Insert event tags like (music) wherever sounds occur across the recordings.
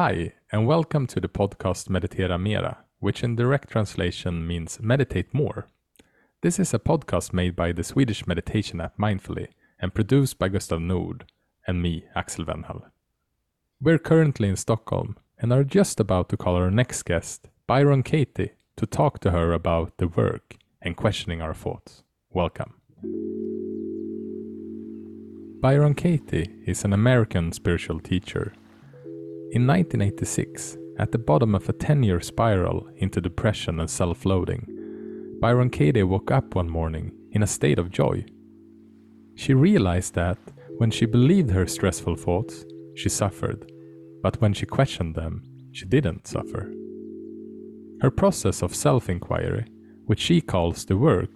Hi, and welcome to the podcast Meditera Mera, which in direct translation means meditate more. This is a podcast made by the Swedish meditation app Mindfully and produced by Gustav Nord and me, Axel Venhall. We're currently in Stockholm and are just about to call our next guest, Byron Katie, to talk to her about the work and questioning our thoughts. Welcome. Byron Katie is an American spiritual teacher. In 1986, at the bottom of a 10 year spiral into depression and self loathing, Byron Katie woke up one morning in a state of joy. She realized that when she believed her stressful thoughts, she suffered, but when she questioned them, she didn't suffer. Her process of self inquiry, which she calls the work,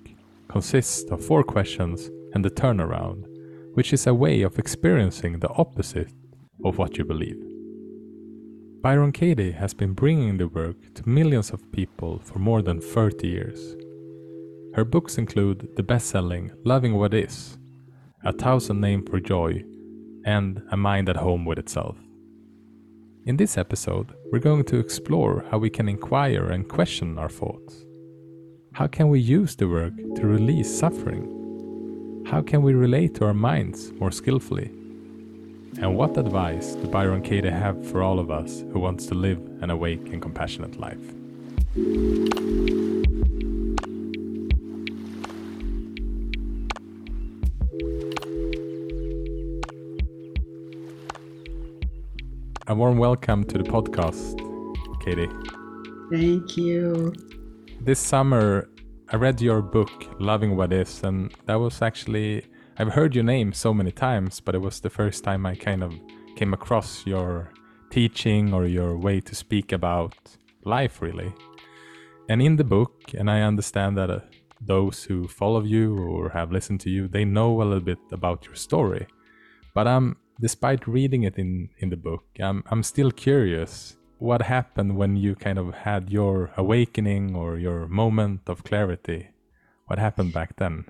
consists of four questions and the turnaround, which is a way of experiencing the opposite of what you believe. Byron Katie has been bringing the work to millions of people for more than 30 years. Her books include the best selling Loving What Is, A Thousand Names for Joy, and A Mind at Home with Itself. In this episode, we're going to explore how we can inquire and question our thoughts. How can we use the work to release suffering? How can we relate to our minds more skillfully? And what advice do Byron Katie have for all of us who wants to live an awake and compassionate life? A warm welcome to the podcast, Katie. Thank you. This summer, I read your book, Loving What Is, and that was actually, I've heard your name so many times, but it was the first time I kind of came across your teaching or your way to speak about life, really. And in the book, and I understand that uh, those who follow you or have listened to you, they know a little bit about your story. But I'm despite reading it in in the book, I'm I'm still curious what happened when you kind of had your awakening or your moment of clarity. What happened back then?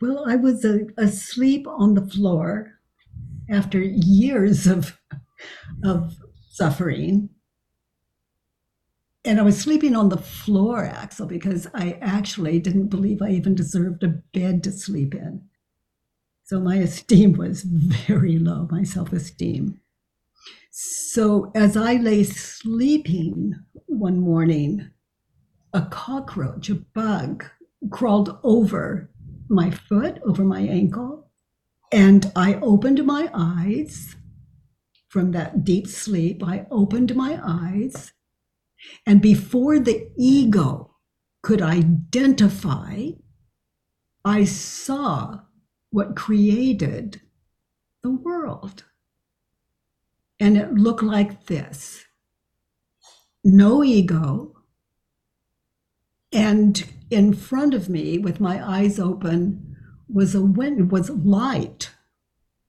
Well, I was uh, asleep on the floor after years of of suffering. And I was sleeping on the floor, Axel, because I actually didn't believe I even deserved a bed to sleep in. So my esteem was very low, my self esteem. So as I lay sleeping one morning, a cockroach, a bug, crawled over my foot, over my ankle, and I opened my eyes from that deep sleep. I opened my eyes, and before the ego could identify, I saw what created the world. And it looked like this no ego. And in front of me, with my eyes open, was a wind, was light,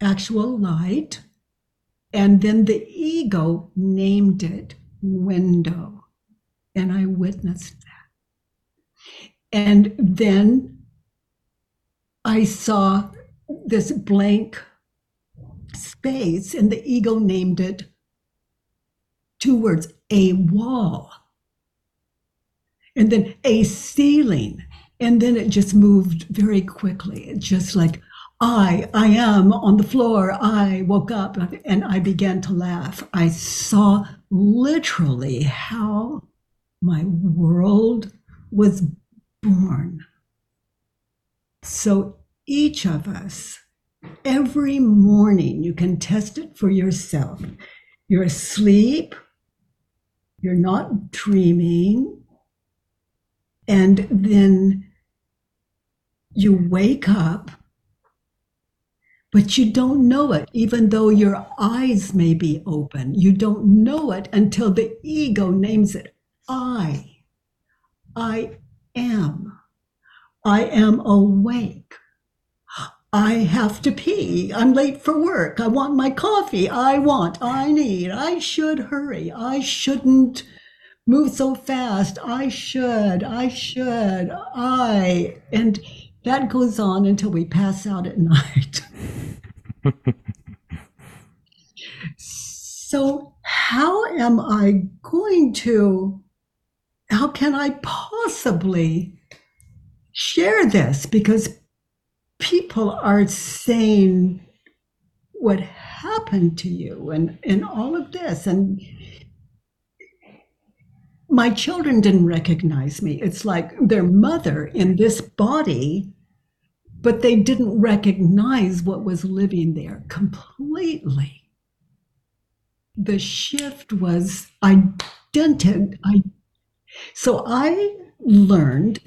actual light. And then the ego named it window. And I witnessed that. And then I saw this blank space, and the ego named it two words a wall, and then a ceiling. And then it just moved very quickly. It just like, I, I am on the floor. I woke up and I began to laugh. I saw literally how my world was born. So each of us, every morning, you can test it for yourself. You're asleep, you're not dreaming, and then you wake up, but you don't know it, even though your eyes may be open. You don't know it until the ego names it I. I am. I am awake. I have to pee. I'm late for work. I want my coffee. I want, I need, I should hurry. I shouldn't move so fast. I should, I should, I. And that goes on until we pass out at (laughs) night. so, how am I going to, how can I possibly share this? Because people are saying what happened to you and, and all of this. And my children didn't recognize me. It's like their mother in this body, but they didn't recognize what was living there completely. The shift was identity. I, so I learned,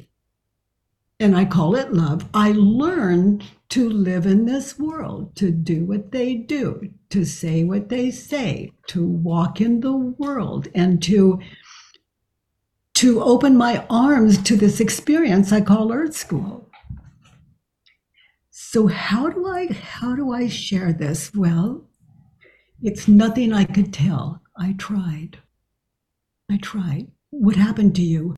and I call it love, I learned to live in this world, to do what they do, to say what they say, to walk in the world, and to to open my arms to this experience I call Earth School. So how do I how do I share this? Well, it's nothing I could tell. I tried. I tried. What happened to you?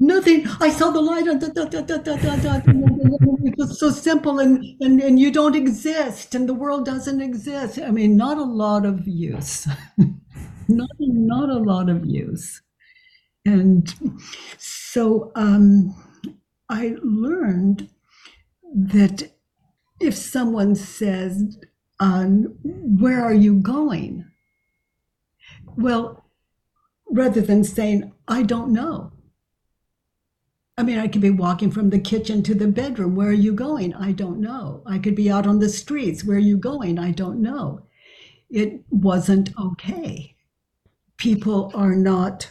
Nothing. I saw the light. it's so simple, and, and and you don't exist, and the world doesn't exist. I mean, not a lot of use. not not a lot of use. And so um, I learned that if someone says, um, Where are you going? Well, rather than saying, I don't know. I mean, I could be walking from the kitchen to the bedroom. Where are you going? I don't know. I could be out on the streets. Where are you going? I don't know. It wasn't okay. People are not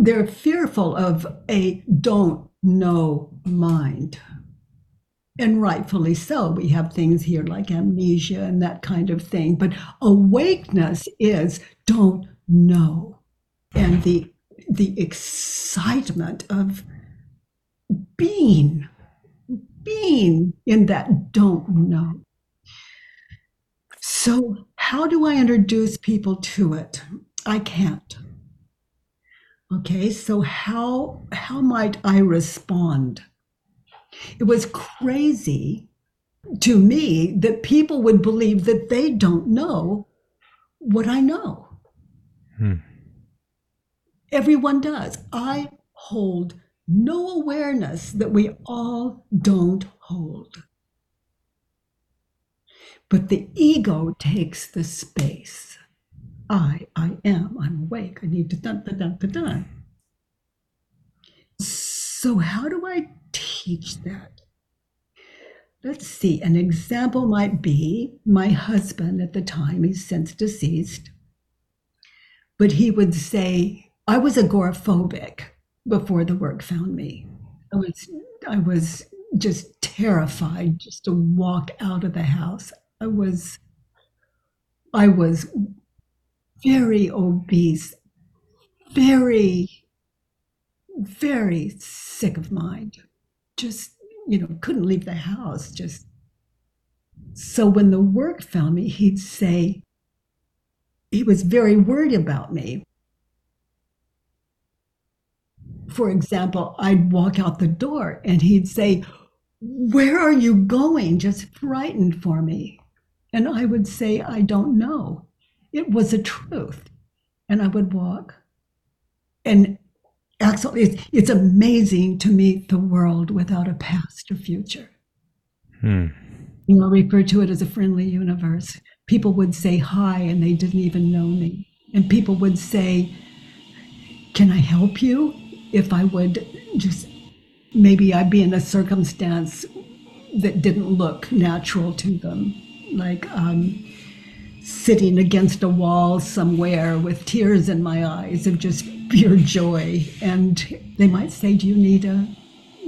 they're fearful of a don't know mind. And rightfully so. We have things here like amnesia and that kind of thing. But awakeness is don't know. And the the excitement of being, being in that don't know. So, how do I introduce people to it? I can't. Okay, so how how might I respond? It was crazy to me that people would believe that they don't know what I know. Hmm. Everyone does. I hold no awareness that we all don't hold. But the ego takes the space. I, I am, I'm awake, I need to dun, dun, dun, dun, dun. So, how do I teach that? Let's see, an example might be my husband at the time, he's since deceased, but he would say, I was agoraphobic before the work found me. I was, I was just terrified just to walk out of the house. I was, I was very obese, very, very sick of mind. Just, you know, couldn't leave the house. Just so when the work found me, he'd say, he was very worried about me. For example, I'd walk out the door and he'd say, Where are you going? Just frightened for me. And I would say, I don't know it was a truth. And I would walk. And actually, it's, it's amazing to meet the world without a past or future. Hmm. You know, I refer to it as a friendly universe. People would say hi and they didn't even know me. And people would say, Can I help you? If I would just maybe I'd be in a circumstance that didn't look natural to them. Like, um, sitting against a wall somewhere with tears in my eyes of just pure joy. And they might say, Do you need a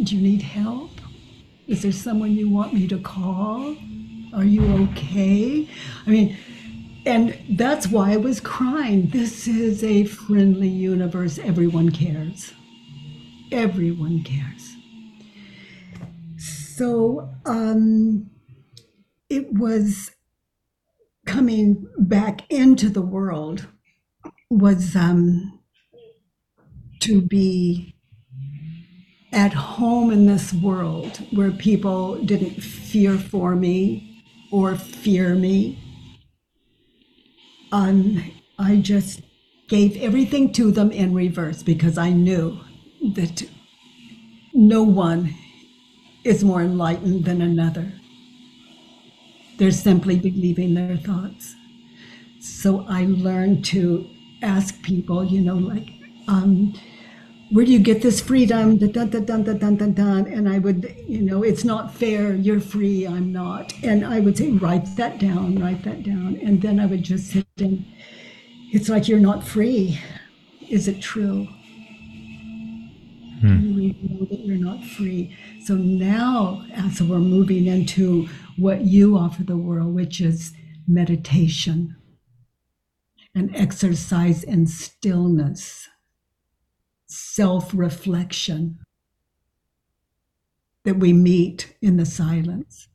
do you need help? Is there someone you want me to call? Are you okay? I mean, and that's why I was crying. This is a friendly universe. Everyone cares. Everyone cares. So um, it was coming back into the world was um, to be at home in this world where people didn't fear for me or fear me. um, I just gave everything to them in reverse because I knew that no one is more enlightened than another. They're simply believing their thoughts. So I learned to ask people, you know, like, um, where do you get this freedom? Dun, dun, dun, dun, dun, dun, dun. And I would, you know, it's not fair. You're free. I'm not. And I would say, write that down, write that down. And then I would just sit and it's like you're not free. Is it true? Hmm. You really know that you're not free. So now, uh, as we're moving into what you offer the world, which is meditation, and exercise in stillness self reflection that we meet in the silence.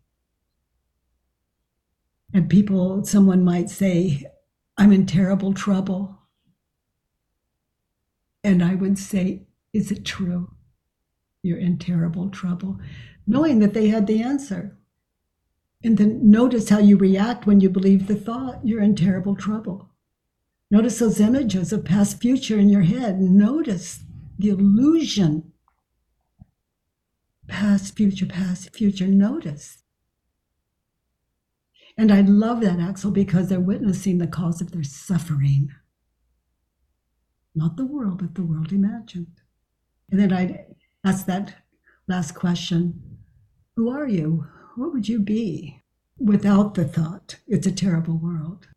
And people, someone might say, I'm in terrible trouble. And I would say, Is it true? You're in terrible trouble, knowing that they had the answer. And then notice how you react when you believe the thought, you're in terrible trouble. Notice those images of past future in your head. Notice the illusion. Past, future, past, future, notice. And I love that, Axel, because they're witnessing the cause of their suffering. Not the world, but the world imagined. And then I'd ask that last question. Who are you? What would you be without the thought, it's a terrible world?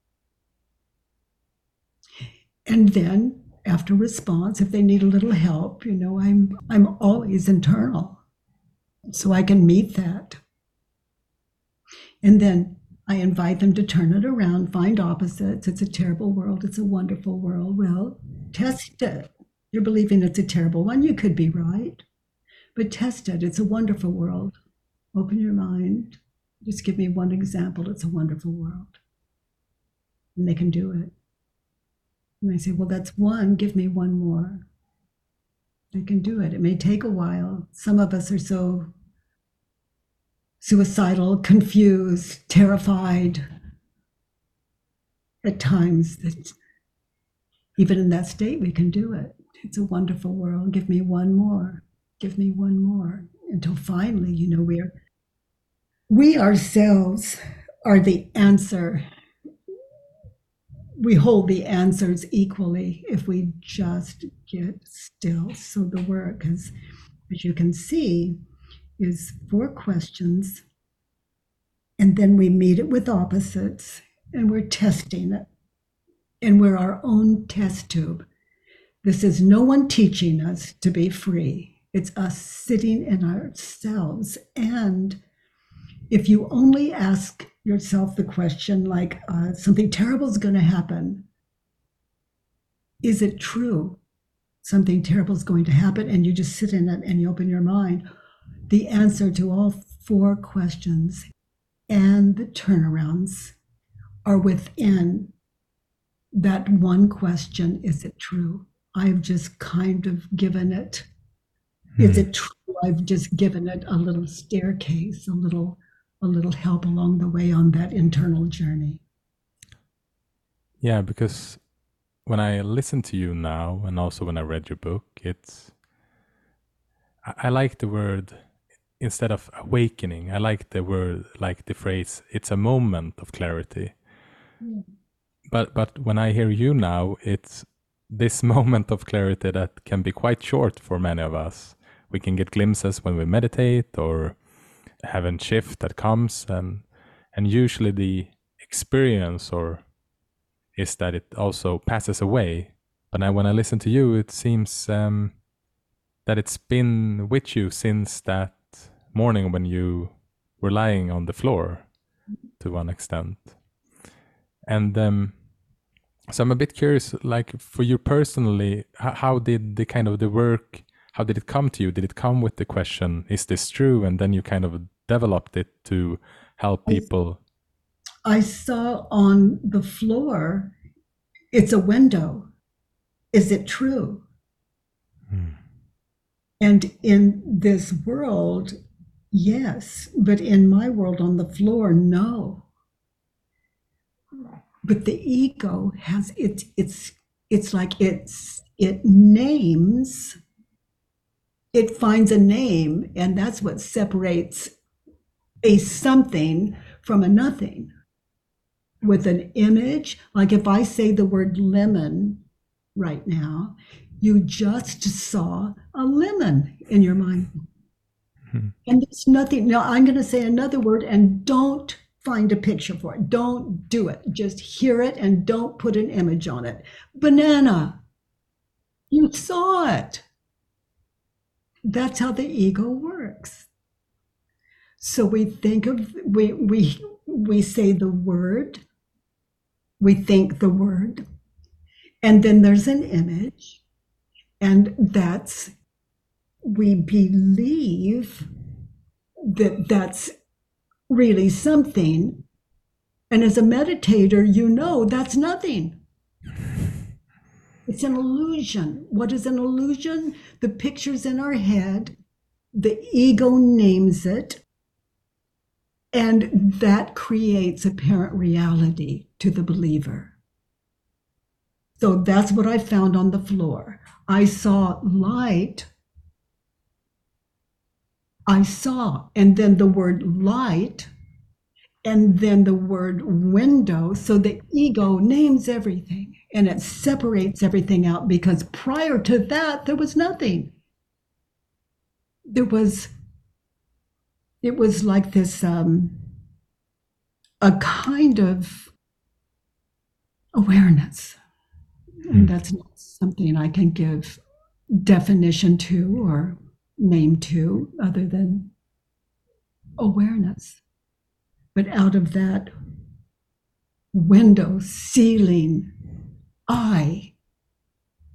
And then after response if they need a little help you know i'm i'm always internal so i can meet that. And then i invite them to turn it around find opposites. It's a terrible world. It's a wonderful world. Well test it. You're believing it's a terrible one. You could be right but test it it's a wonderful world open your mind just give me one example it's a wonderful world and they can do it and I say, Well, that's one, give me one more. They can do it. It may take a while. Some of us are so suicidal, confused, terrified at times that even in that state, we can do it. It's a wonderful world. Give me one more. Give me one more. Until finally, you know, we're, we ourselves are the answer we hold the answers equally if we just get still. So the work is, as you can see, is four questions, and then we meet it with opposites, and we're testing it. And we're our own test tube. This is no one teaching us to be free. It's us sitting in ourselves. And if you only ask yourself the question like uh, something terrible is going to happen is it true something terrible is going to happen? And you just sit in it and you open your mind. The answer to all four questions and the turnarounds are within that one question is it true? I've just kind of given it hmm. is it true i've just given it a little staircase a little a little help along the way on that internal journey. Yeah, because when I listen to you now, and also when I read your book, it's I, I like the word instead of awakening. I like the word, like the phrase. It's a moment of clarity. Yeah. But but when I hear you now, it's this (laughs) moment of clarity that can be quite short for many of us. We can get glimpses when we meditate or heaven shift that comes and and usually the experience or is that it also passes away. But now when i listen to you it seems um, that it's been with you since that morning when you were lying on the floor to one extent. And um, so i'm a bit curious like for you personally how, how did the kind of the work how did it come to you? Did it come with the question, is this true? And then you kind of developed it to help people? I saw on the floor, it's a window. Is it true? Hmm. And in this world, yes, but in my world on the floor, no. but the ego has it's it's it's like it's it names it finds a name and that's what separates a something from a nothing. With an image like if i say the word lemon right now you just saw a lemon in your mind. Hmm. and there's nothing now i'm going to say another word and don't find a picture for it. Don't do it. Just hear it and don't put an image on it. Banana. You saw it that's how the ego works. So we think of we we we say the word, we think the word, and then there's an image, and that's we believe that that's really something. And as a meditator, you know that's nothing. It's an illusion. What is an illusion? The picture's in our head, the ego names it, and that creates apparent reality to the believer. So that's what I found on the floor. I saw light. I saw, and then the word light, and then the word window. So the ego names everything and it separates everything out because prior to that, there was nothing. There was, it was like this, um, a kind of awareness. And hmm. that's not something I can give definition to or name to other than awareness. But out of that window, ceiling, I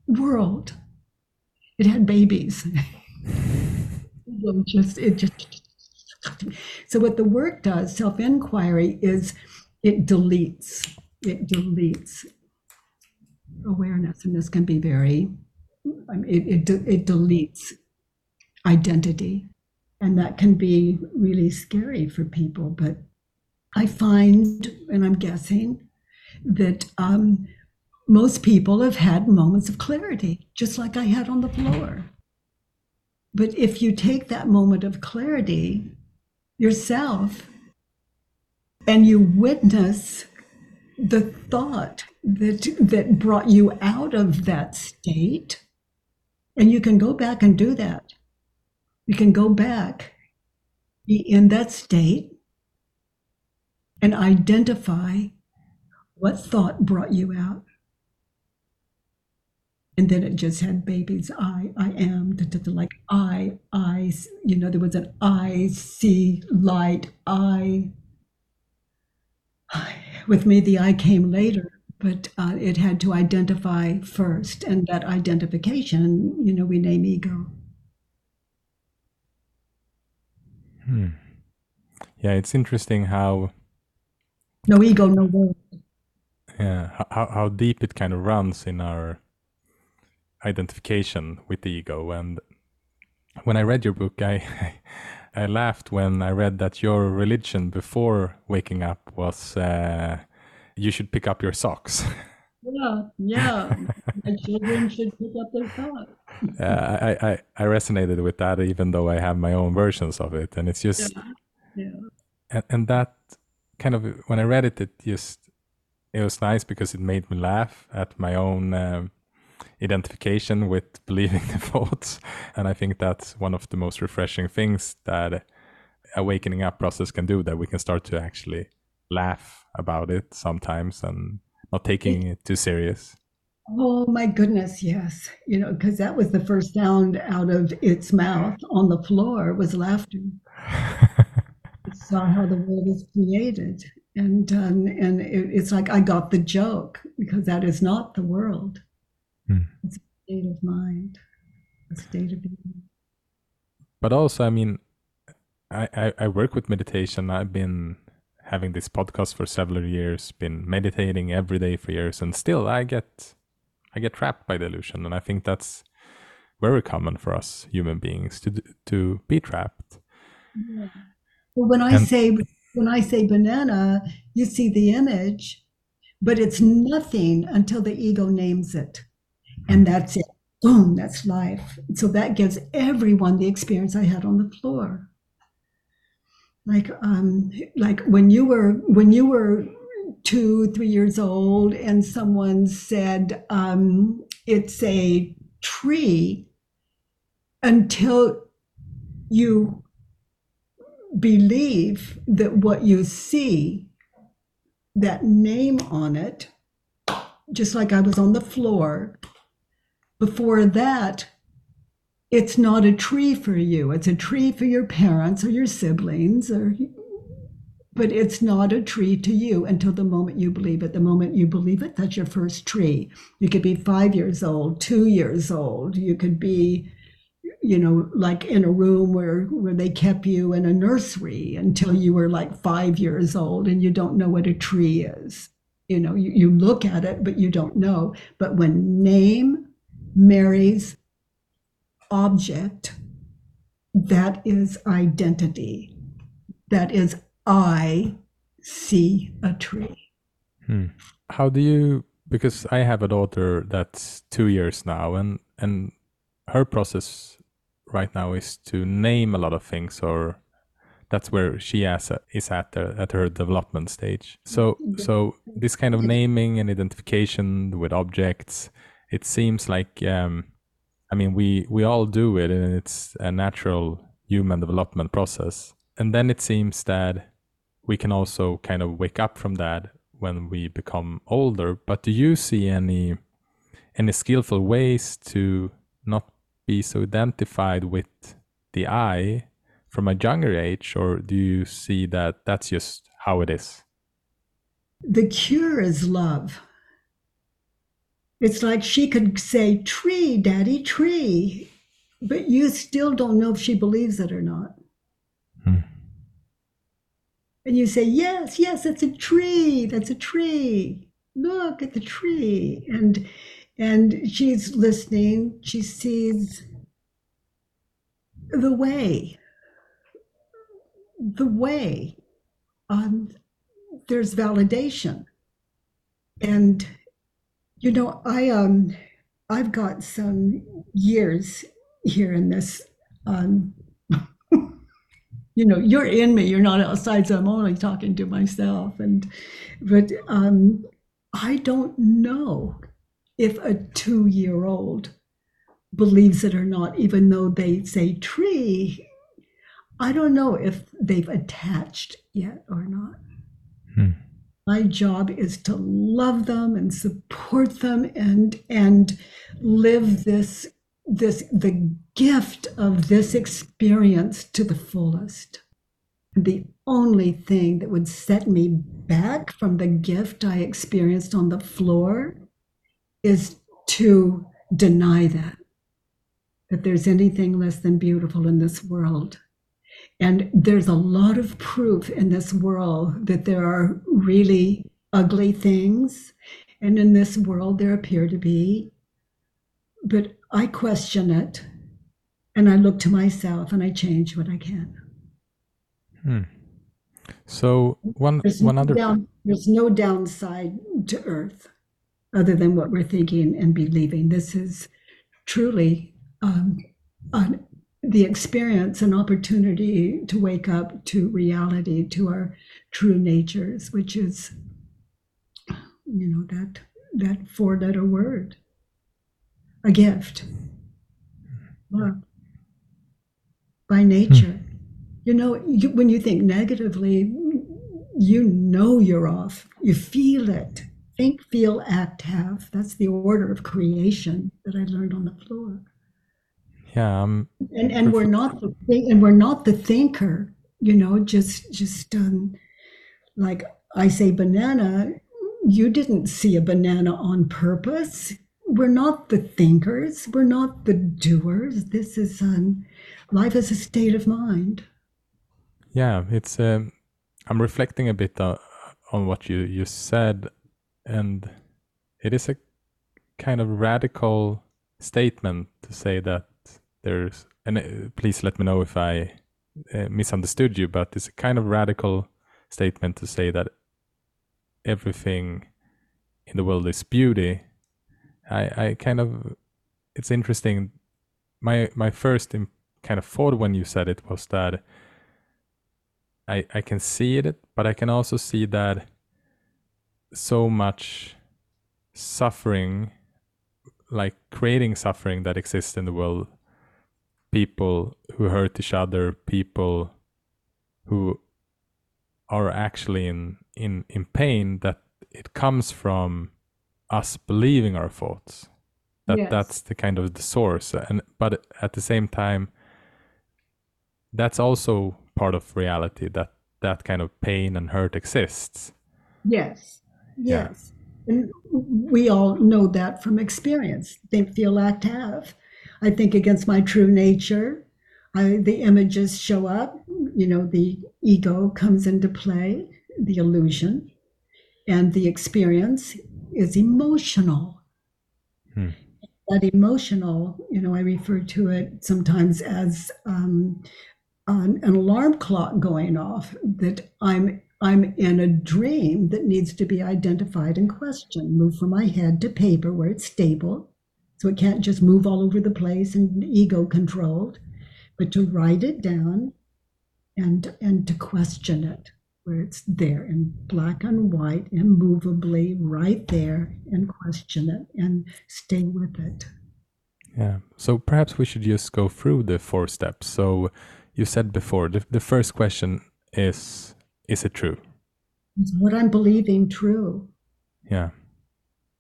world. It had babies. (laughs) it just it just so what the work does, self-inquiry, is it deletes. It deletes awareness, and this can be very. It, it it deletes identity, and that can be really scary for people. But I find, and I'm guessing, that um, most people have had moments of clarity, just like I had on the floor. But if you take that moment of clarity yourself and you witness the thought that, that brought you out of that state, and you can go back and do that. You can go back, be in that state, and identify what thought brought you out and then it just had babies i i am da, da, da, like i i you know there was an i see light i, I (sighs) with me the i came later but uh, it had to identify first. And that identification you know we name ego. Hmm. yeah it's interesting how no ego no world. Yeah how, how deep it kind of runs in our identification with the ego. And when I read your book, I (laughs) I laughed when I read that your religion before waking up was uh, you should pick up your socks. Yeah, yeah. My (laughs) children should pick up their socks. uh, I, I I resonated with that, even though I have my own versions of it, and it's just yeah. yeah. And, and that kind of when I read it, it just it was nice because it made me laugh at my own um, identification with believing (laughs) the thoughts. And I think that's one of the most refreshing things that awakening up process can do that we can start to actually laugh about it sometimes and not taking it too serious. Oh my goodness, yes. You know, because that was the first sound out of its mouth on the floor was laughter. (laughs) it saw how the world is created. And um, and it, it's like I got the joke because that is not the world. Mm. It's a state of mind, a state of being. But also, I mean, I, I, I work with meditation. I've been having this podcast for several years, been meditating every day for years, and still I get I get trapped by delusion, and I think that's very common for us human beings to to be trapped. Yeah. Well, when I and, say when I say banana, you see the image, but it's nothing until the ego names it. And that's it. Boom, that's life. So that gives everyone the experience I had on the floor. Like um like when you were when you were two, three years old and someone said um it's a tree until you believe that what you see, that name on it, just like I was on the floor, before that, it's not a tree for you. It's a tree for your parents or your siblings or but it's not a tree to you until the moment you believe it. The moment you believe it, that's your first tree. You could be five years old, two years old. You could be you know, like in a room where where they kept you in a nursery until you were like five years old and you don't know what a tree is. You know, you, you look at it, but you don't know. But when name marries object, that is identity. That is I see a tree. Hmm. How do you because I have a daughter that's two years now and and her process right now is to name a lot of things or that's where she is at, is at, at her development stage so so this kind of naming and identification with objects it seems like um, i mean we we all do it and it's a natural human development process and then it seems that we can also kind of wake up from that when we become older but do you see any any skillful ways to not be so identified with the I from a younger age, or do you see that that's just how it is? The cure is love. It's like she could say, Tree, Daddy, tree, but you still don't know if she believes it or not. Hmm. And you say, Yes, yes, that's a tree, that's a tree. Look at the tree. And and she's listening. She sees the way, the way. Um, there's validation, and you know, I um, I've got some years here in this. Um, (laughs) you know, you're in me. You're not outside, so I'm only talking to myself. And but um, I don't know if a two year old believes it or not, even though they say tree, I don't know if they've attached yet or not. Hmm. My job is to love them and support them and and live this this the gift of this experience to the fullest. The only thing that would set me back from the gift I experienced on the floor is to deny that, that there's anything less than beautiful in this world. And there's a lot of proof in this world that there are really ugly things. And in this world, there appear to be. But I question it and I look to myself and I change what I can. Hmm. So one there's one no other down, there's no downside to Earth other than what we're thinking and believing. This is truly um, an, the experience, an opportunity to wake up to reality, to our true natures, which is, you know, that that four-letter word, a gift, love, by nature. Hmm. You know, you, when you think negatively, you know you're off. You feel it think, feel, act, have. That's the order of creation that I learned on the floor. Yeah, um, and and we're not the and we're not the thinker. You know, just just um, like I say, banana. You didn't see a banana on purpose. We're not the thinkers. We're not the doers. This is um, life is a state of mind. Yeah, it's. Um, I'm reflecting a bit uh, on what you you said and it is a kind of radical statement to say that there's and uh, please let me know if i uh, misunderstood you but it's a kind of radical statement to say that everything in the world is beauty, I, I kind of it's interesting. My my first kind of thought when you said it was that I I can see it, but I can also see that so much suffering, like creating suffering that exists in the world, people who hurt each other, people who are actually in in in pain that it comes from us believing our thoughts that yes. that's the kind of the source and but at the same time that's also part of reality that that kind of pain and hurt exists. Yes. Yes. Yeah. and we all know that from experience. Think feel act have i think against my true nature I, the images show up you know the ego comes into play the illusion and the experience is emotional hmm that emotional, you know, I refer to it sometimes as um, an, an alarm clock going off that I'm I'm in a dream that needs to be identified and questioned, move from my head to paper where it's stable. So it can't just move all over the place and ego controlled, but to write it down and and to question it where it's there in black and white, immovably, right there, and question it and stay with it. Yeah. So perhaps we should just go through the four steps. So you said before the, the first question is Is it true? Is what I'm believing true? Yeah.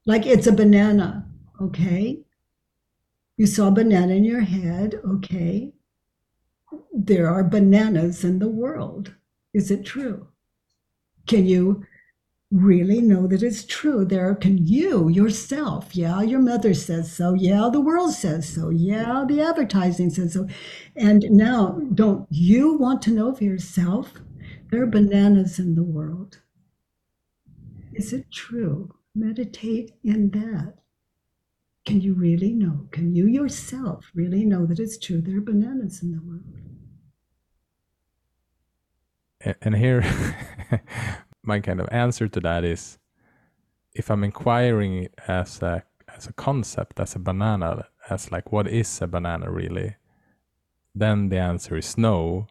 Like it's a banana, okay? You saw a banana in your head, okay? There are bananas in the world. Is it true? Can you really know that it's true? There can you yourself, yeah, your mother says so, yeah, the world says so, yeah, the advertising says so. And now, don't you want to know for yourself? There are bananas in the world. Is it true? Meditate in that. Can you really know? Can you yourself really know that it's true? There are bananas in the world and here (laughs) my kind of answer to that is if i'm inquiring as a as a concept as a banana as like what is a banana really then the answer is no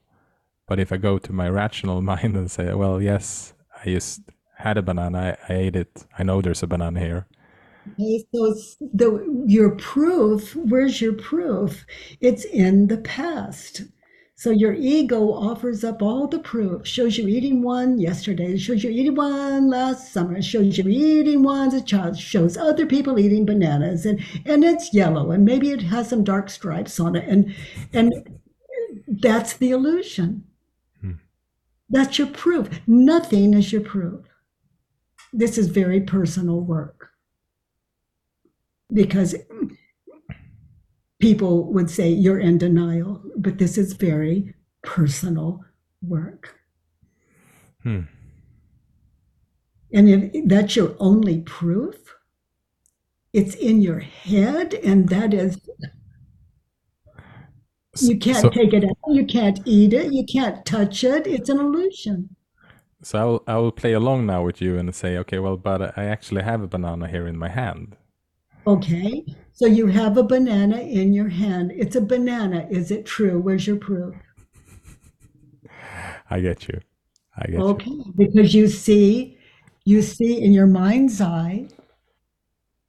but if i go to my rational (laughs) mind and say well yes i just had a banana i, I ate it i know there's a banana here Okay, so the your proof, where's your proof? It's in the past. So your ego offers up all the proof, shows you eating one yesterday, shows you eating one last summer, shows you eating one as a child, shows other people eating bananas, and and it's yellow, and maybe it has some dark stripes on it, and and that's the illusion. Hmm. That's your proof. Nothing is your proof. This is very personal work because people would say you're in denial, but this is very personal work. Hmm. And if that's your only proof, it's in your head, and that is you can't so, take it out, you can't eat it, you can't touch it. It's an illusion. So I will I will play along now with you and say, okay, well, but I actually have a banana here in my hand. Okay. So you have a banana in your hand. It's a banana. Is it true? Where's your proof? I get you. I get okay. you. Okay. Because you see, you see in your mind's eye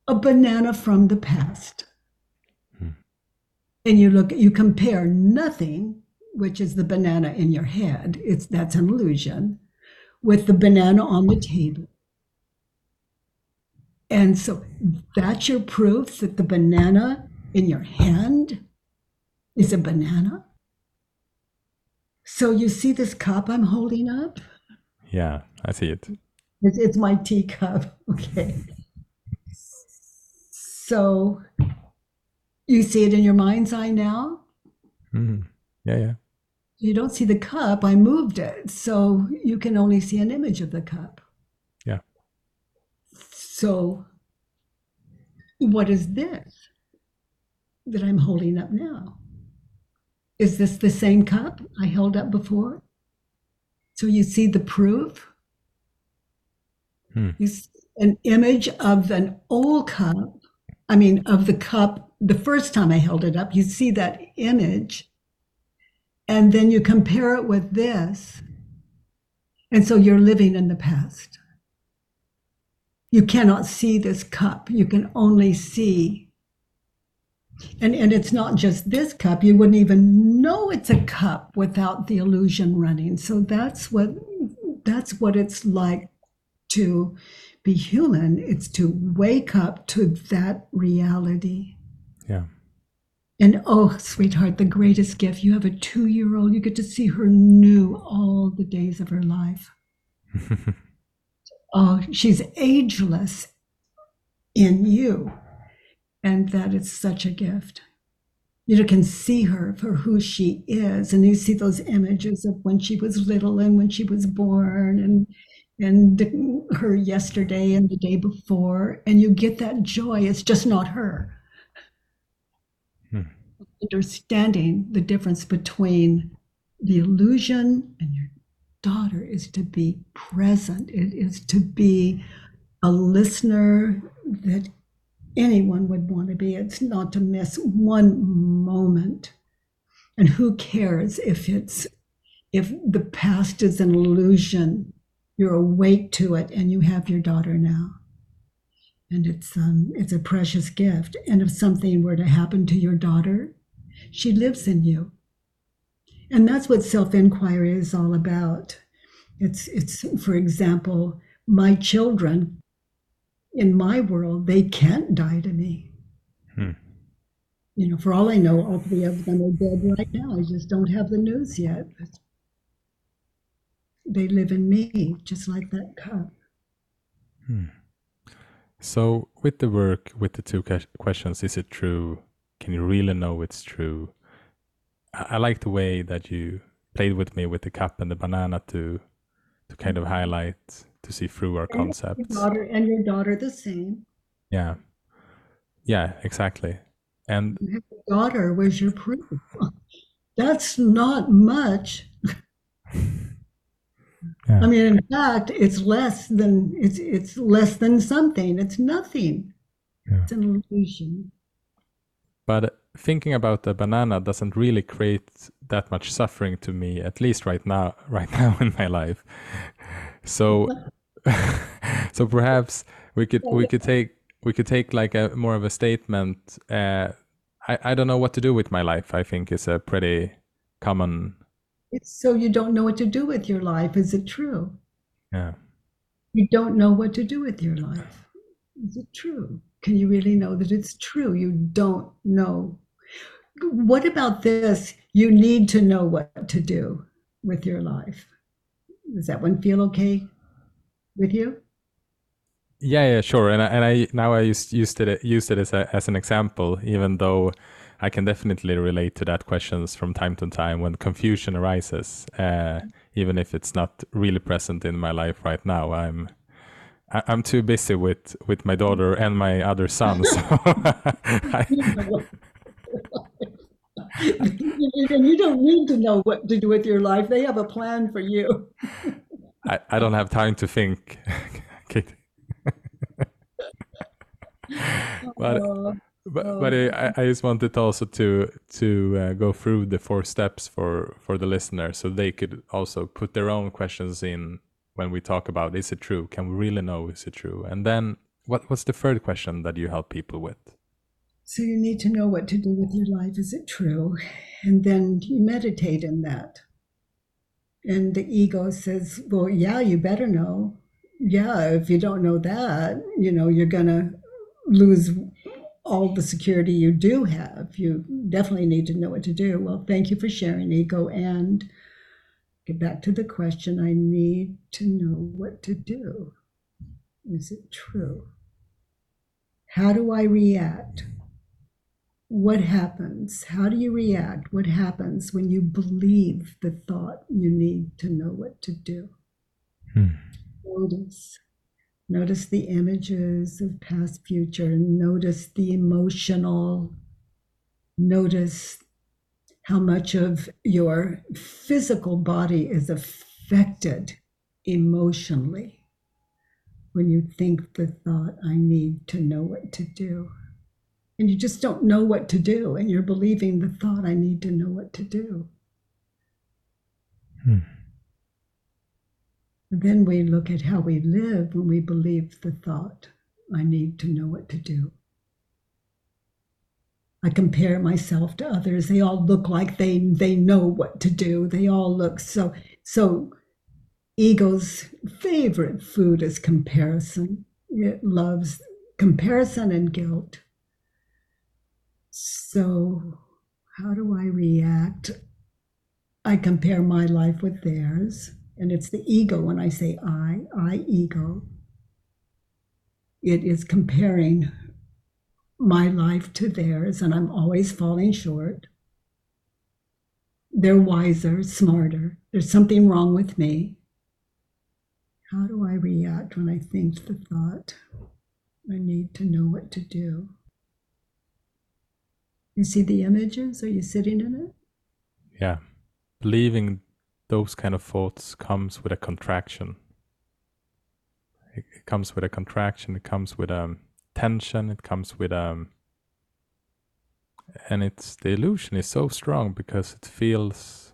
a banana from the past. Hmm. And you look, you compare nothing, which is the banana in your head. It's that's an illusion, with the banana on the table. And so that's your proof that the banana in your hand is a banana. So you see this cup I'm holding up? Yeah, I see it. It's, it's my teacup. (laughs) Okay. So you see it in your mind's eye now? Mm-hmm. Yeah, yeah. You don't see the cup. I moved it. So you can only see an image of the cup. So, what is this that I'm holding up now? Is this the same cup I held up before? So, you see the proof? Hmm. You, an image of an old cup. I mean, of the cup the first time I held it up, you see that image, and then you compare it with this. And so you're living in the past. You cannot see this cup. You can only see. And, and it's not just this cup. You wouldn't even know it's a cup without the illusion running. So that's what that's what it's like to be human. It's to wake up to that reality. Yeah. And oh, sweetheart, the greatest gift. You have a two year old, you get to see her new all the days of her life. (laughs) oh, she's ageless in you. And that is such a gift. You can see her for who she is. And you see those images of when she was little and when she was born and and her yesterday and the day before. And you get that joy. It's just not her hmm. understanding the difference between the illusion and your daughter is to be present. It is to be a listener that anyone would want to be. It's not to miss one moment. And who cares if it's if the past is an illusion, you're awake to it and you have your daughter now and it's um, it's a precious gift. And if something were to happen to your daughter, she lives in you, and that's what self inquiry is all about. It's it's for example, my children in my world they can't die to me. Hmm. You know, for all I know, all three of them are dead right now. I just don't have the news yet. They live in me, just like that cup. Hmm. So, with the work, with the two questions, is it true? Can you really know it's true? I, like the way that you played with me with the cup and the banana to to kind of highlight to see through our and concepts. Your daughter and your daughter the same. Yeah, yeah, exactly. And your daughter was your proof. (laughs) That's not much. (laughs) Yeah. I mean, in fact, it's less than it's it's less than something. It's nothing. Yeah. It's an illusion. But thinking about the banana doesn't really create that much suffering to me, at least right now. (laughs) Right now in my life. So, (laughs) so perhaps we could we could take we could take like a more of a statement. Uh, I I don't know what to do with my life. I think is a pretty common it's so you don't know what to do with your life. Is it true? Yeah. You don't know what to do with your life. Is it true? Can you really know that it's true? You don't know. What about this? You need to know what to do with your life. Does that one feel okay with you? Yeah, yeah, sure. And I, and I now I used used it used it as a, as an example, even though I can definitely relate to that questions from time to time when confusion arises, uh, even if it's not really present in my life right now. I'm I'm too busy with with my daughter and my other son, so (laughs) I, (laughs) you don't need to know what to do with your life. They have a plan for you. I, I don't have time to think. (laughs) but uh, (laughs) but oh. but I, I just wanted also to to uh, go through the four steps for for the listener so they could also put their own questions in when we talk about is it true can we really know is it true and then what what's the third question that you help people with so you need to know what to do with your life is it true and then you meditate in that and the ego says well yeah you better know yeah if you don't know that you know you're gonna lose all the security you do have. You definitely need to know what to do. Well, thank you for sharing, Ego. And get back to the question I need to know what to do. Is it true? How do I react? What happens? How do you react? What happens when you believe the thought you need to know what to do? Hmm. Notice Notice the images of past, future. Notice the emotional. Notice how much of your physical body is affected emotionally when you think the thought, I need to know what to do. And you just don't know what to do, and you're believing the thought, I need to know what to do. Hmm. Then we look at how we live when we believe the thought, I need to know what to do. I compare myself to others. They all look like they they know what to do. They all look so so ego's favorite food is comparison. It loves comparison and guilt. So how do I react? I compare my life with theirs. And it's the ego when I say I, I ego. It is comparing my life to theirs, and I'm always falling short. They're wiser, smarter. There's something wrong with me. How do I react when I think the thought, I need to know what to do? You see the images? Are you sitting in it? Yeah. Believing those kind of thoughts comes with a contraction. It, comes with a contraction. It comes with um, tension. It comes with um, and it's the illusion is so strong because it feels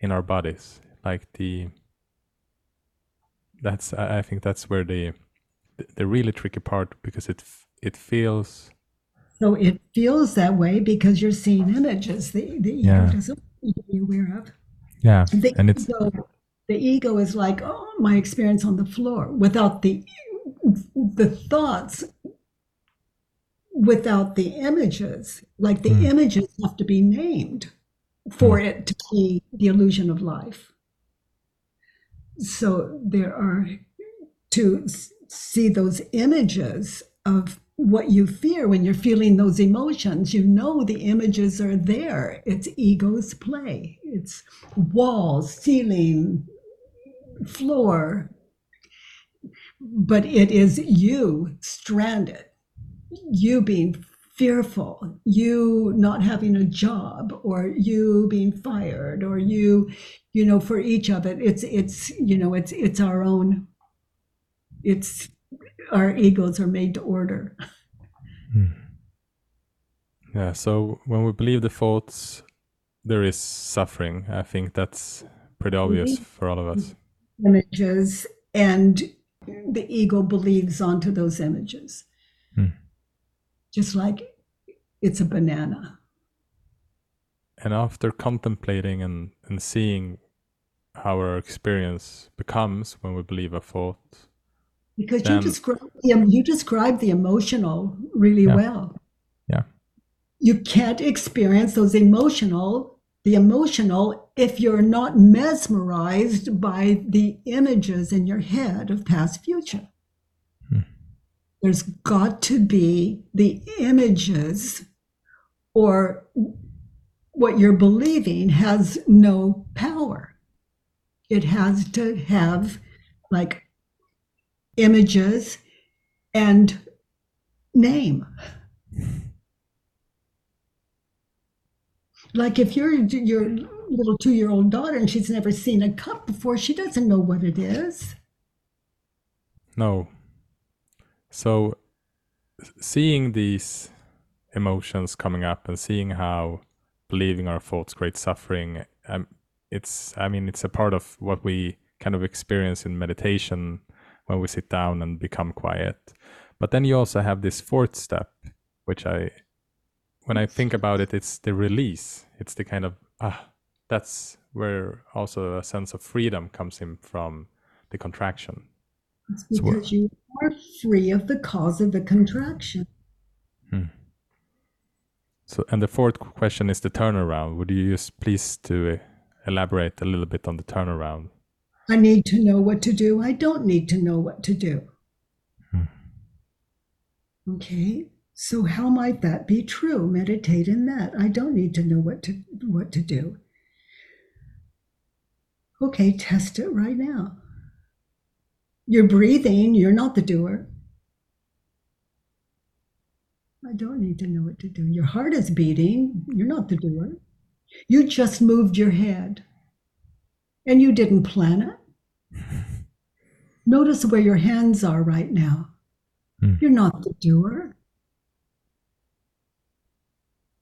in our bodies like the that's I think that's where the the really tricky part because it it feels so it feels that way because you're seeing images the the ego Yeah. doesn't need to be aware of yeah the and it's ego, the ego is like oh my experience on the floor without the the thoughts without the images like the Hmm. images have to be named for it to be the illusion of life so there are to see those images of what you fear when you're feeling those emotions. You know the images are there. It's ego's play. It's walls ceiling floor. But it is you stranded. You being fearful. You not having a job or you being fired or you you know for each of it. It's it's you know it's it's our own. It's our egos are made to order. Hmm. Yeah so when we believe the thoughts there is suffering. I think that's pretty obvious mm-hmm. for all of us. Mm-hmm. Images and the ego believes onto those images. Hmm. just like it's a banana. And after contemplating and, and seeing how our experience becomes when we believe a thought because you describe the, you describe the emotional really Yeah. well Yeah. you can't experience those emotional the emotional if you're not mesmerized by the images in your head of past future Hmm. there's got to be the images or what you're believing has no power it has to have like images and name like if you're your little two-year-old daughter and she's never seen a cup before she doesn't know what it is No. So seeing these emotions coming up and seeing how believing our thoughts create suffering, um, it's I mean it's a part of what we kind of experience in meditation when we sit down and become quiet. But then you also have this fourth step, which I when I think about it, it's the release. It's the kind of ah, that's where also a sense of freedom comes in from the contraction. it's So what- because you are free of the cause of the contraction So, and the fourth question is the turnaround. Would you just please to uh, elaborate a little bit on the turnaround? I need to know what to do. I don't need to know what to do. Hmm. okay. So how might that be true? Meditate in that. I don't need to know what to what to do. Okay test it right now. You're breathing. You're not the doer. I don't need to know what to do. Your heart is beating. You're not the doer. You just moved your head. And you didn't plan it Notice where your hands are right now. Mm. You're not the doer.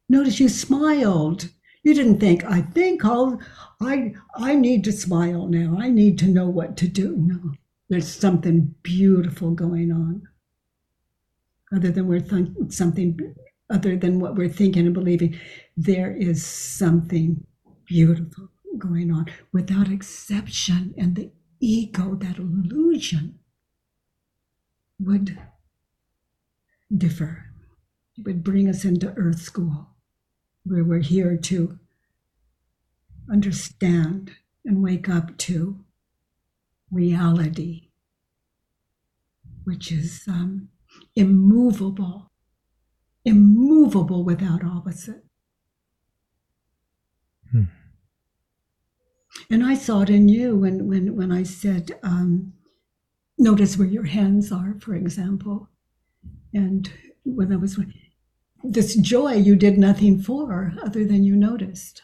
Notice you smiled. You didn't think, I think I'll, I, I need to smile now. I need to know what to do. No, there's something beautiful going on. Other than we're th- something, other than what we're thinking and believing, there is something beautiful going on without exception. And the ego, that illusion, would differ. It would bring us into earth school, where we're here to understand and wake up to reality, which is um, immovable, immovable without opposite. And I saw it in you when when when I said, um, "Notice where your hands are," for example, and when I was this joy you did nothing for other than you noticed.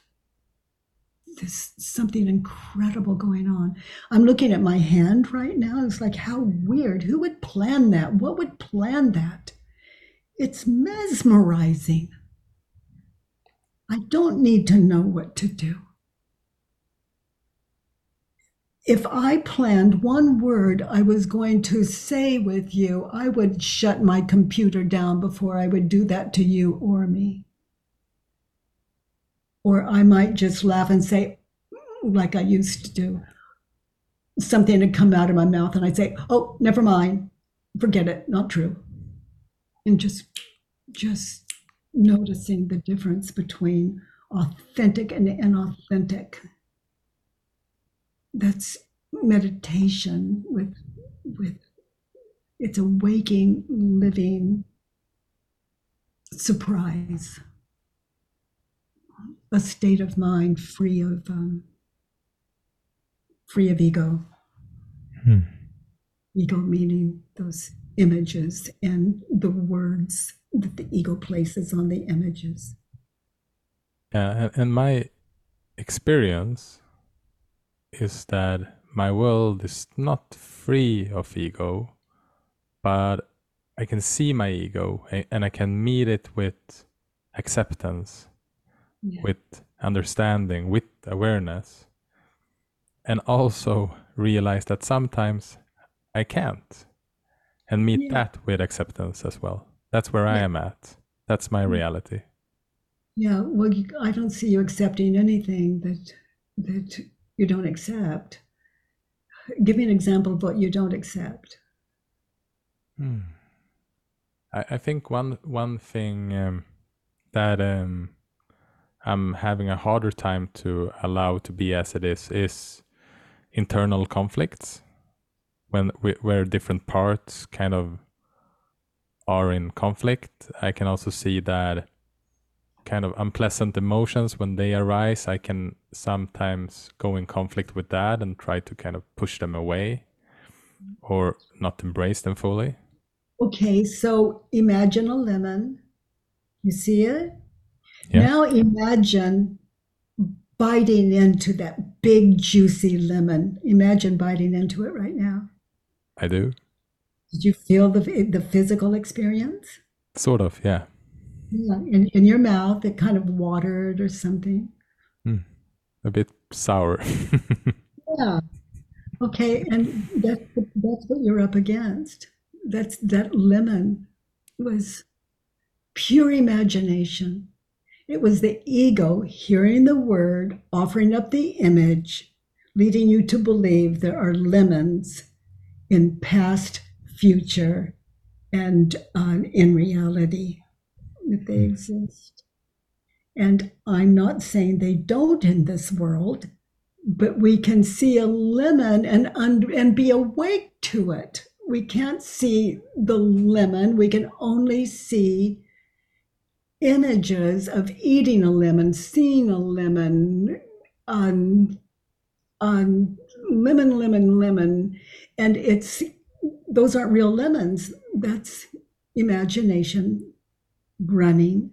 There's something incredible going on. I'm looking at my hand right now. It's like, how weird. Who would plan that? What would plan that? It's mesmerizing. I don't need to know what to do. If I planned one word I was going to say with you, I would shut my computer down before I would do that to you or me. Or I might just laugh and say, "Mm," like I used to do. Something had come out of my mouth, and I'd say, "Oh, never mind, forget it, not true," and just, just noticing the difference between authentic and inauthentic. That's meditation with, with it's a waking, living surprise a state of mind free of um, free of ego. Hmm. Ego meaning those images and the words that the ego places on the images. Yeah, and, and my experience is that my world is not free of ego, but I can see my ego and I can meet it with acceptance, Yeah. with understanding, with awareness, and also realize that sometimes I can't and meet Yeah. that with acceptance as well. That's where I am at. That's my mm. reality. Yeah, well, you, I don't see you accepting anything that that you don't accept. Give me an example of what you don't accept. Hmm. I, I think one one thing um, that um, I'm having a harder time to allow to be as it is is internal conflicts when wh- where different parts kind of are in conflict. I can also see that kind of unpleasant emotions when they arise. I can sometimes go in conflict with that and try to kind of push them away or not embrace them fully. Okay, so imagine a lemon. You see it? Yeah. Now imagine biting into that big, juicy lemon. Imagine biting into it right now. I do. Did you feel the, the physical experience? Sort of, yeah. Yeah, in, in your mouth, it kind of watered or something. A bit sour. (laughs) Yeah. Okay, and that's that's what you're up against. That's that lemon was pure imagination. It was the ego hearing the word, offering up the image, leading you to believe there are lemons in past, future, and uh, in reality that they hmm. exist. And I'm not saying they don't in this world but we can see a lemon and un- and be awake to it. We can't see the lemon. We can only see images of eating a lemon, seeing a lemon, on on lemon, lemon, lemon, and it's those aren't real lemons. That's imagination running,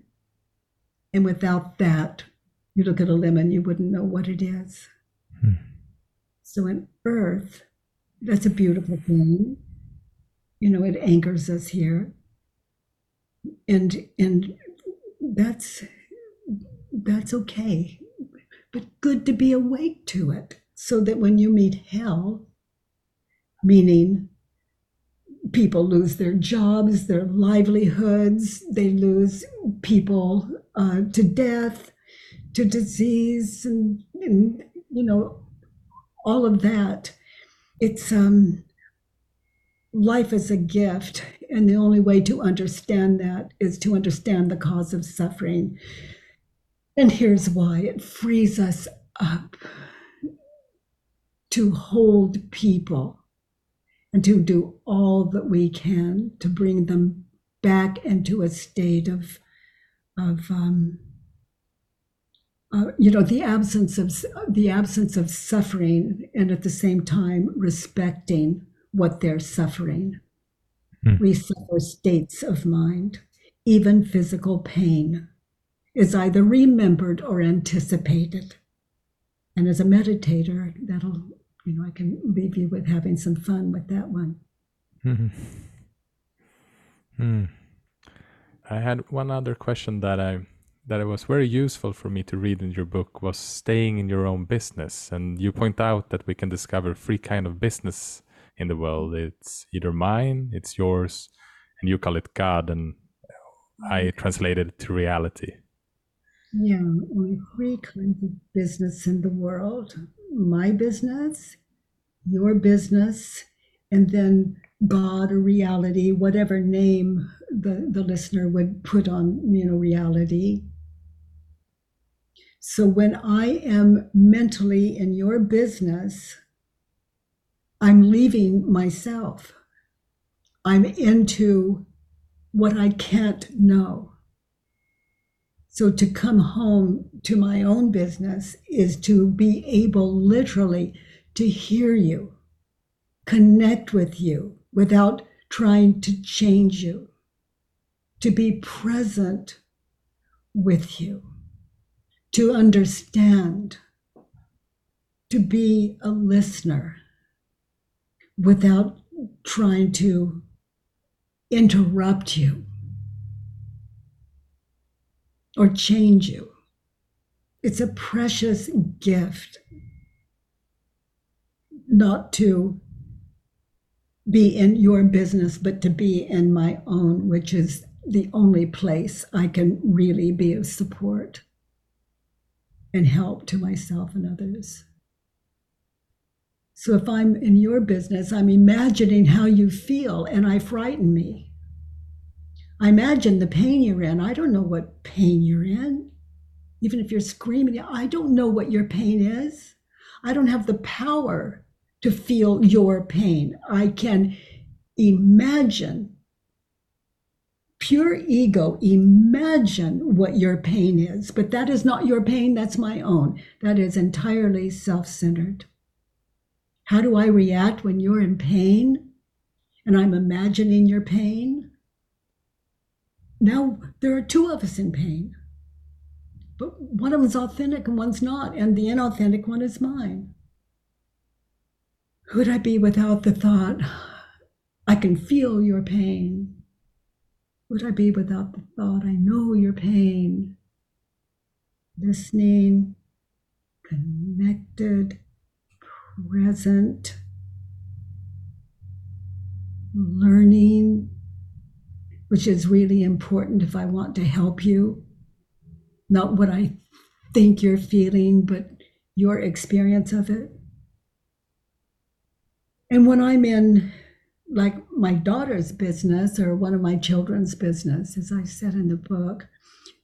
and without that, you look at a lemon, you wouldn't know what it is. Hmm. So in earth, that's a beautiful thing. You know, it anchors us here. And and that's that's okay. But good to be awake to it so that when you meet hell, meaning people lose their jobs, their livelihoods, they lose people uh, to death, to disease, and, and, you know, all of that. It's um, life is a gift, and the only way to understand that is to understand the cause of suffering. And here's why it frees us up to hold people and to do all that we can to bring them back into a state of of um, uh, you know the absence of the absence of suffering and at the same time respecting what they're suffering hmm. we suffer states of mind even physical pain is either remembered or anticipated and as a meditator that'll you know, I can leave you with having some fun with that one. Mm-hmm. Hmm. I had one other question that I that it was very useful for me to read in your book was staying in your own business, and you point out that we can discover three kind of business in the world. It's either mine, it's yours, and you call it God, and I mm-hmm. translated it to reality. Yeah, only three kinds of business in the world my business, your business, and then God or reality, whatever name the, the listener would put on, you know, reality. So when I am mentally in your business, I'm leaving myself. I'm into what I can't know. So to come home to my own business is to be able literally to hear you, connect with you without trying to change you, to be present with you, to understand, to be a listener without trying to interrupt you or change you. It's a precious gift not to be in your business, but to be in my own, which is the only place I can really be of support and help to myself and others. So if I'm in your business, I'm imagining how you feel and I frighten me. I imagine the pain you're in. I don't know what pain you're in. Even if you're screaming, I don't know what your pain is. I don't have the power to feel your pain. I can imagine, pure ego, imagine what your pain is. But that is not your pain, that's my own. That is entirely self centered. How do I react when you're in pain and I'm imagining your pain? Now there are two of us in pain. But one of them's authentic and one's not, and the inauthentic one is mine. Who would I be without the thought, I can feel your pain? Would I be without the thought, I know your pain? Listening, connected, present, learning, which is really important if I want to help you. Not what I think you're feeling, but your experience of it. And when I'm in, like my daughter's business or one of my children's business, as I said in the book,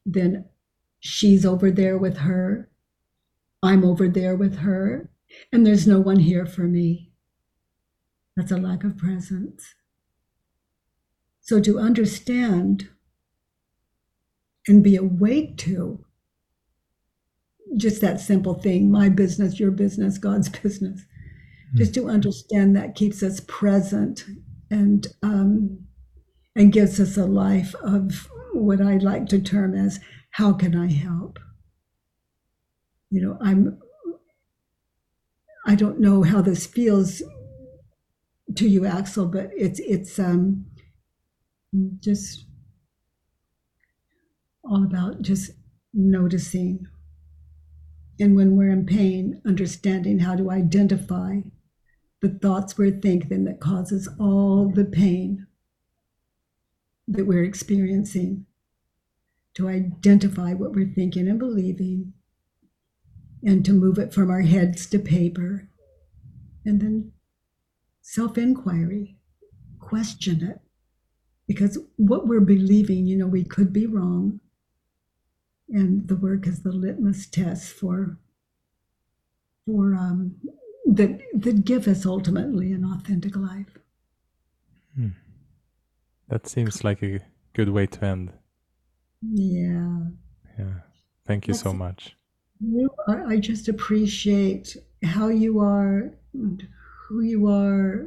then she's over there with her. I'm over there with her. And there's no one here for me. That's a lack of presence. So to understand and be awake to just that simple thing my business, your business, God's (laughs) business. Mm-hmm. Just to understand that keeps us present and um, and gives us a life of what I like to term as how can I help? You know, I'm I don't know how this feels to you, Axel, but it's it's um, just all about just noticing. And when we're in pain, understanding how to identify the thoughts we're thinking that causes all the pain that we're experiencing, to identify what we're thinking and believing, and to move it from our heads to paper, and then self inquiry, question it. Because what we're believing, you know, we could be wrong. And the work is the litmus test for for um, that that give us ultimately an authentic life. Hmm. That seems like a good way to end. Yeah. Yeah. Thank you That's, so much. You are, I just appreciate how you are, who you are,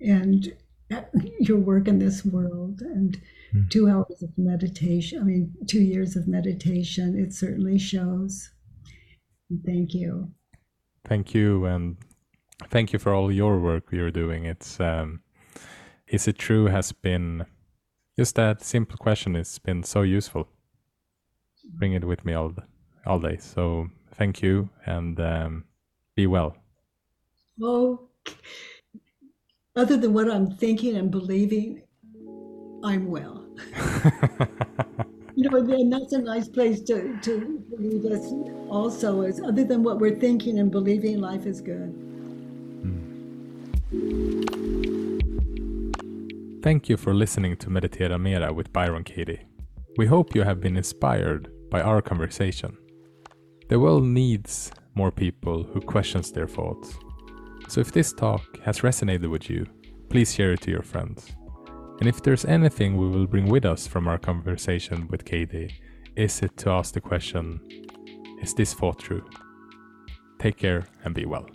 and (laughs) your work in this world. And mm. two hours of meditation, I mean, two years of meditation, it certainly shows. Thank you. Thank you. And thank you for all your work you're doing. It's, um, is it true has been just that simple question It's been so useful. Bring it with me all all day. So thank you and um, be well. Well, other than what I'm thinking and believing, I'm well. (laughs) you know, and that's a nice place to, to lead us also is other than what we're thinking and believing, life is good. Hmm. Thank you for listening to Meditera Mera with Byron Katie. We hope you have been inspired by our conversation. The world needs more people who questions their thoughts. So if this talk has resonated with you, please share it to your friends. And if there's anything we will bring with us from our conversation with Katie, is it to ask the question, is this thought true? Take care and be well.